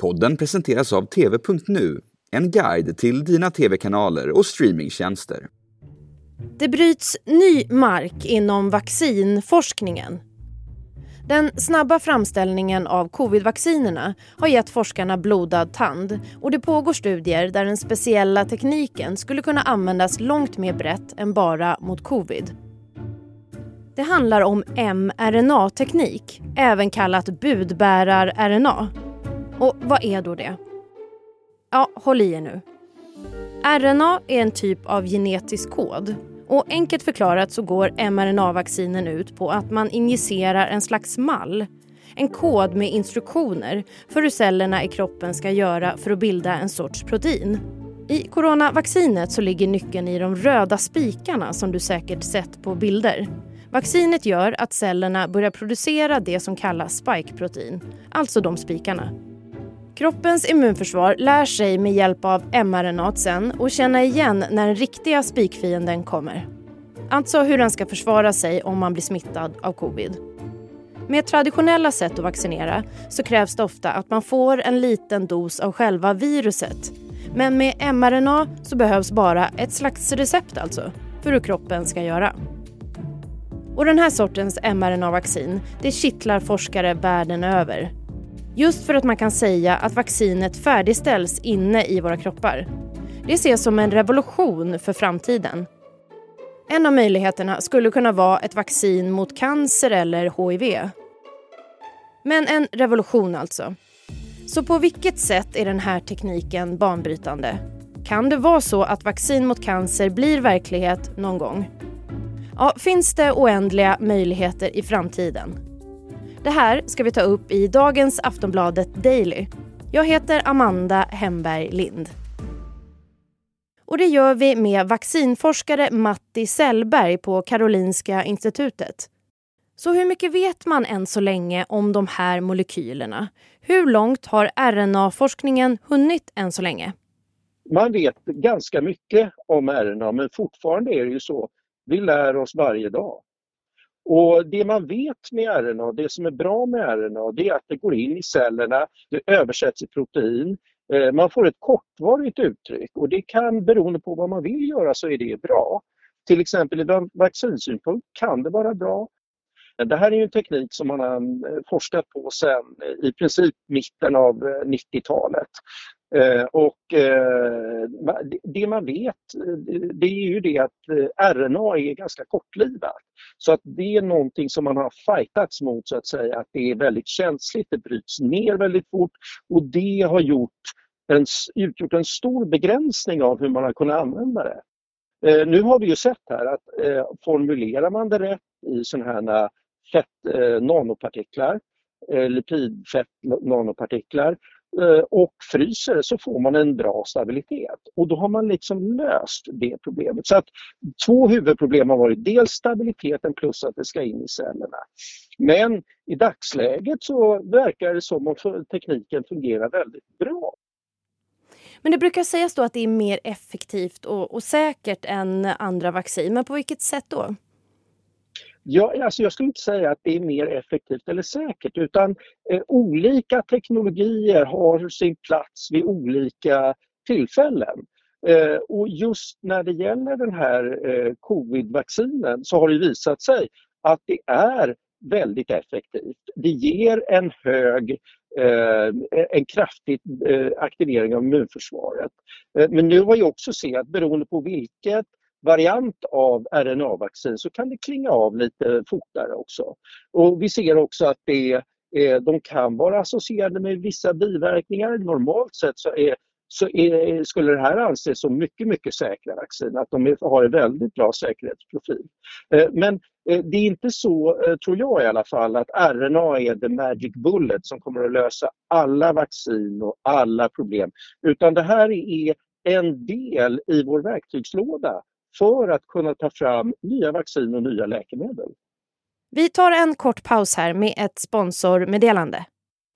Podden presenteras av TV.nu, en guide till dina tv-kanaler och streamingtjänster. Det bryts ny mark inom vaccinforskningen. Den snabba framställningen av covidvaccinerna har gett forskarna blodad tand och det pågår studier där den speciella tekniken skulle kunna användas långt mer brett än bara mot covid. Det handlar om mRNA-teknik, även kallat budbärar-RNA. Och vad är då det? Ja, håll i er nu. RNA är en typ av genetisk kod. Och enkelt förklarat så går mRNA-vaccinen ut på att man injicerar en slags mall. En kod med instruktioner för hur cellerna i kroppen ska göra för att bilda en sorts protein. I coronavaccinet så ligger nyckeln i de röda spikarna som du säkert sett på bilder. Vaccinet gör att cellerna börjar producera det som kallas spikeprotein, alltså de spikarna. Kroppens immunförsvar lär sig med hjälp av mRNA sen och känna igen när den riktiga spikfienden kommer. Alltså hur den ska försvara sig om man blir smittad av covid. Med traditionella sätt att vaccinera så krävs det ofta att man får en liten dos av själva viruset. Men med mRNA så behövs bara ett slags recept alltså, för hur kroppen ska göra. Och den här sortens mRNA-vaccin det kittlar forskare världen över. Just för att man kan säga att vaccinet färdigställs inne i våra kroppar. Det ses som en revolution för framtiden. En av möjligheterna skulle kunna vara ett vaccin mot cancer eller hiv. Men en revolution alltså. Så på vilket sätt är den här tekniken banbrytande? Kan det vara så att vaccin mot cancer blir verklighet någon gång? Ja, finns det oändliga möjligheter i framtiden? Det här ska vi ta upp i dagens Aftonbladet Daily. Jag heter Amanda Hemberg Lind. Och det gör vi med vaccinforskare Matti Sellberg på Karolinska institutet. Så hur mycket vet man än så länge om de här molekylerna? Hur långt har RNA-forskningen hunnit än så länge? Man vet ganska mycket om RNA men fortfarande är det ju så vi lär oss varje dag. Och det man vet med RNA, det som är bra med RNA, det är att det går in i cellerna, det översätts i protein, eh, man får ett kortvarigt uttryck och det kan, beroende på vad man vill göra, så är det bra. Till exempel i vaccinsynpunkt kan det vara bra. Det här är en teknik som man har eh, forskat på sedan eh, i princip mitten av 90-talet. Eh, och eh, det man vet det är ju det att eh, RNA är ganska kortlivat. Så att det är någonting som man har fightats mot så att säga, att det är väldigt känsligt, det bryts ner väldigt fort och det har gjort en, utgjort en stor begränsning av hur man har kunnat använda det. Nu har vi ju sett här att formulerar man det rätt i sådana här fett, nanopartiklar, lipidfett nanopartiklar Eh, och fryser så får man en bra stabilitet. Och då har man liksom löst det problemet. Så att två huvudproblem har varit dels stabiliteten plus att det ska in i cellerna. Men i dagsläget så verkar det som att tekniken fungerar väldigt bra. Men det brukar sägas då att det är mer effektivt och, och säkert än andra vaccin. Men på vilket sätt då? Ja, alltså jag skulle inte säga att det är mer effektivt eller säkert utan eh, olika teknologier har sin plats vid olika tillfällen. Eh, och just när det gäller den här eh, covid-vaccinen så har det visat sig att det är väldigt effektivt. Det ger en hög, eh, en kraftig eh, aktivering av immunförsvaret. Eh, men nu har vi också sett att beroende på vilket variant av RNA-vaccin så kan det klinga av lite fortare också. Och vi ser också att det, eh, de kan vara associerade med vissa biverkningar. Normalt sett så, är, så är, skulle det här anses som mycket, mycket säkra vaccin, att de har en väldigt bra säkerhetsprofil. Eh, men eh, det är inte så, tror jag i alla fall, att RNA är the magic bullet som kommer att lösa alla vaccin och alla problem. Utan det här är en del i vår verktygslåda för att kunna ta fram nya vaccin och nya läkemedel. Vi tar en kort paus här med ett sponsormeddelande.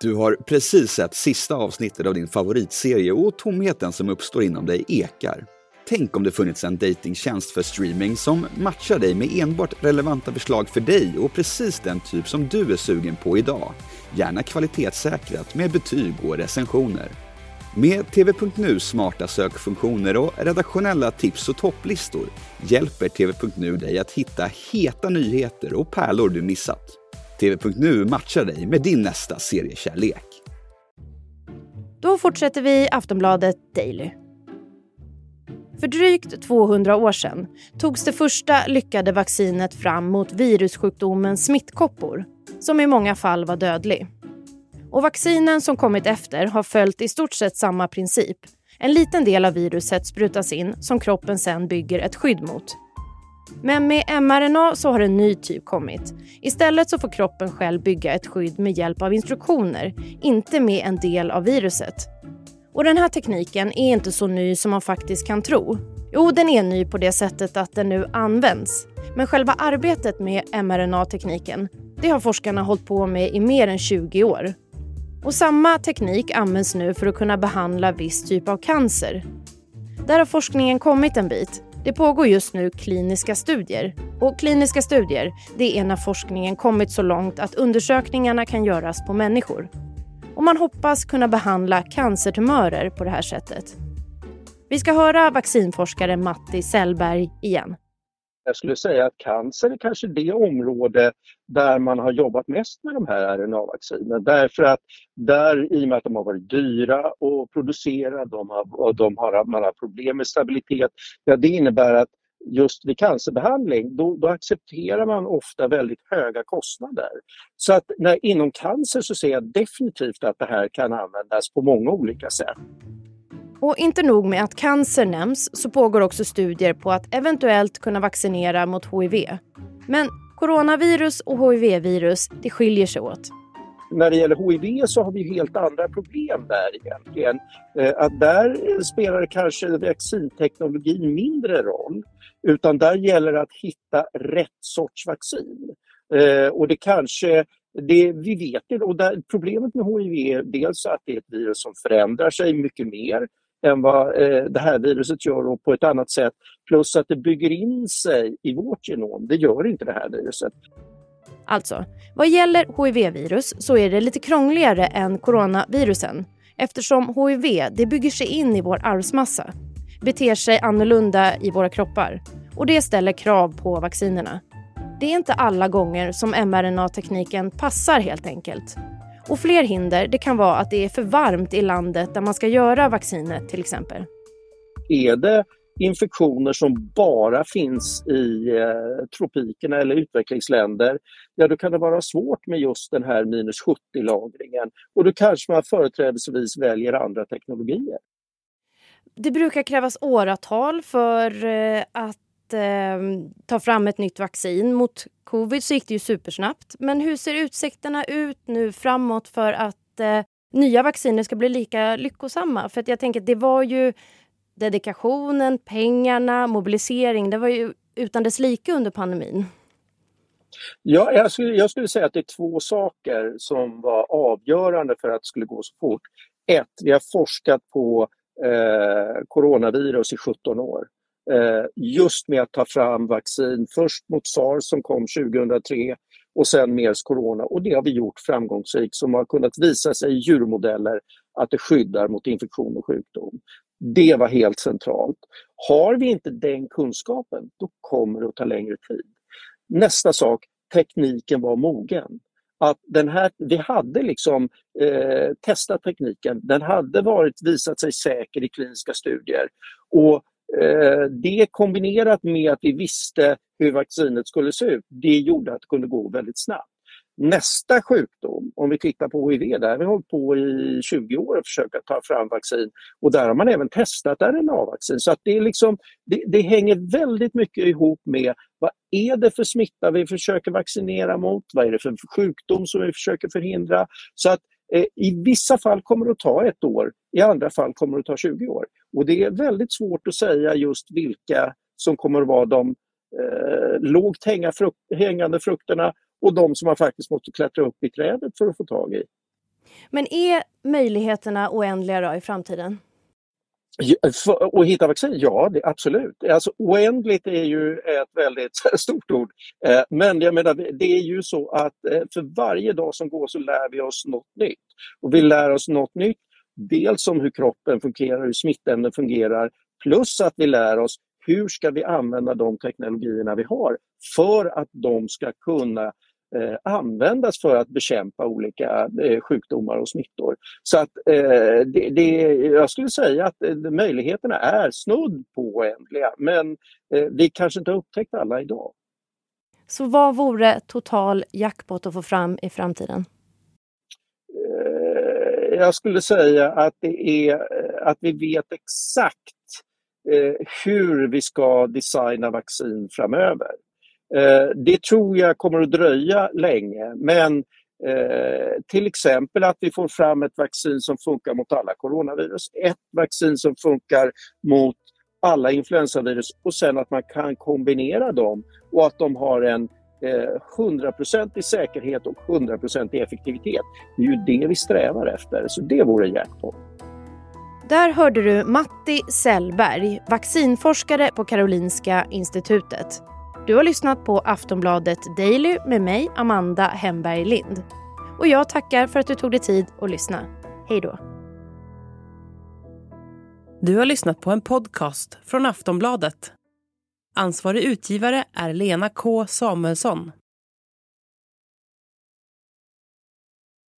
Du har precis sett sista avsnittet av din favoritserie och tomheten som uppstår inom dig ekar. Tänk om det funnits en datingtjänst för streaming som matchar dig med enbart relevanta förslag för dig och precis den typ som du är sugen på idag. Gärna kvalitetssäkrat med betyg och recensioner. Med TV.nu smarta sökfunktioner och redaktionella tips och topplistor hjälper TV.nu dig att hitta heta nyheter och pärlor du missat. TV.nu matchar dig med din nästa seriekärlek. Då fortsätter vi Aftonbladet Daily. För drygt 200 år sedan togs det första lyckade vaccinet fram mot virussjukdomen smittkoppor, som i många fall var dödlig. Och vaccinen som kommit efter har följt i stort sett samma princip. En liten del av viruset sprutas in som kroppen sen bygger ett skydd mot. Men med mRNA så har en ny typ kommit. Istället så får kroppen själv bygga ett skydd med hjälp av instruktioner, inte med en del av viruset. Och den här tekniken är inte så ny som man faktiskt kan tro. Jo, den är ny på det sättet att den nu används. Men själva arbetet med mRNA-tekniken, det har forskarna hållit på med i mer än 20 år. Och samma teknik används nu för att kunna behandla viss typ av cancer. Där har forskningen kommit en bit. Det pågår just nu kliniska studier. Och kliniska studier, det är när forskningen kommit så långt att undersökningarna kan göras på människor. Och man hoppas kunna behandla cancertumörer på det här sättet. Vi ska höra vaccinforskare Matti Sellberg igen. Jag skulle säga att cancer är kanske det område där man har jobbat mest med de här RNA-vaccinerna. Därför att där, i och med att de har varit dyra att producera, de har, de har, man har problem med stabilitet, ja, det innebär att just vid cancerbehandling, då, då, accepterar man ofta väldigt höga kostnader. Så att när, inom cancer så ser jag definitivt att det här kan användas på många olika sätt. Och inte nog med att cancer nämns så pågår också studier på att eventuellt kunna vaccinera mot HIV. Men coronavirus och HIV-virus, det skiljer sig åt. När det gäller HIV så har vi helt andra problem där egentligen. Eh, att där spelar kanske vaccinteknologin mindre roll. Utan där gäller det att hitta rätt sorts vaccin. Eh, och det kanske det, vi vet ju och där, problemet med HIV är dels att det är ett virus som förändrar sig mycket mer än vad eh, det här viruset gör och på ett annat sätt. Plus att det bygger in sig i vårt genom. Det gör inte det här viruset. Alltså, vad gäller HIV-virus så är det lite krångligare än coronavirusen eftersom HIV det bygger sig in i vår arvsmassa, beter sig annorlunda i våra kroppar och det ställer krav på vaccinerna. Det är inte alla gånger som mRNA-tekniken passar helt enkelt. Och fler hinder det kan vara att det är för varmt i landet där man ska göra vaccinet till exempel. Är det infektioner som bara finns i eh, tropikerna eller utvecklingsländer, ja då kan det vara svårt med just den här minus 70-lagringen. Och då kanske man företrädesvis väljer andra teknologier. Det brukar krävas åratal för eh, att eh, ta fram ett nytt vaccin. Mot covid så gick det ju supersnabbt. Men hur ser utsikterna ut nu framåt för att eh, nya vacciner ska bli lika lyckosamma? För att jag tänker det var ju dedikationen, pengarna, mobilisering. Det var ju utan dess like under pandemin. Ja, jag skulle, jag skulle säga att det är två saker som var avgörande för att det skulle gå så fort. Ett, vi har forskat på eh, coronavirus i 17 år. Eh, just med att ta fram vaccin, först mot sars som kom 2003 och sen mers corona. Och det har vi gjort framgångsrikt som har kunnat visa sig i djurmodeller att det skyddar mot infektion och sjukdom. Det var helt centralt. Har vi inte den kunskapen, då kommer det att ta längre tid. Nästa sak, tekniken var mogen. Att den här, vi hade liksom eh, testat tekniken, den hade varit, visat sig säker i kliniska studier. Och Eh, det kombinerat med att vi visste hur vaccinet skulle se ut, det gjorde att det kunde gå väldigt snabbt. Nästa sjukdom, om vi tittar på HIV, där har vi hållit på i 20 år att försöka ta fram vaccin och där har man även testat RNA-vaccin. Så att det, är liksom, det, det, hänger väldigt mycket ihop med vad är det för smitta vi försöker vaccinera mot? Vad är det för sjukdom som vi försöker förhindra? Så att Eh, i vissa fall kommer det att ta ett år, i andra fall kommer det att ta 20 år. Och det är väldigt svårt att säga just vilka som kommer att vara de eh, lågt hängande frukterna och de som man faktiskt måste klättra upp i trädet för att få tag i. Men är möjligheterna oändliga då i framtiden? Och hitta vaccin? Ja, det, absolut. Alltså, oändligt är ju ett väldigt stort ord. Eh, men jag menar, det är ju så att eh, för varje dag som går så lär vi oss något nytt. Och vi lär oss något nytt, dels om hur kroppen fungerar, hur smittämnen fungerar, plus att vi lär oss hur ska vi använda de teknologierna vi har för att de ska kunna eh, användas för att bekämpa olika eh, sjukdomar och smittor. Så att eh, det, det, jag skulle säga att eh, möjligheterna är snudd på oändliga men eh, vi kanske inte har upptäckt alla idag. Så vad vore total jackpot att få fram i framtiden? Eh, jag skulle säga att det är att vi vet exakt hur vi ska designa vaccin framöver. Eh, det tror jag kommer att dröja länge men eh, till exempel att vi får fram ett vaccin som funkar mot alla coronavirus, ett vaccin som funkar mot alla influensavirus och sen att man kan kombinera dem och att de har en eh, hundraprocentig eh, säkerhet och hundraprocentig effektivitet. Det är ju det vi strävar efter, så det vore jackpot. Där hörde du Matti Sellberg, vaccinforskare på Karolinska institutet. Du har lyssnat på Aftonbladet Daily med mig, Amanda Hemberg Lind. Och jag tackar för att du tog dig tid att lyssna. Hej då. Du har lyssnat på en podcast från Aftonbladet. Ansvarig utgivare är Lena K Samuelsson.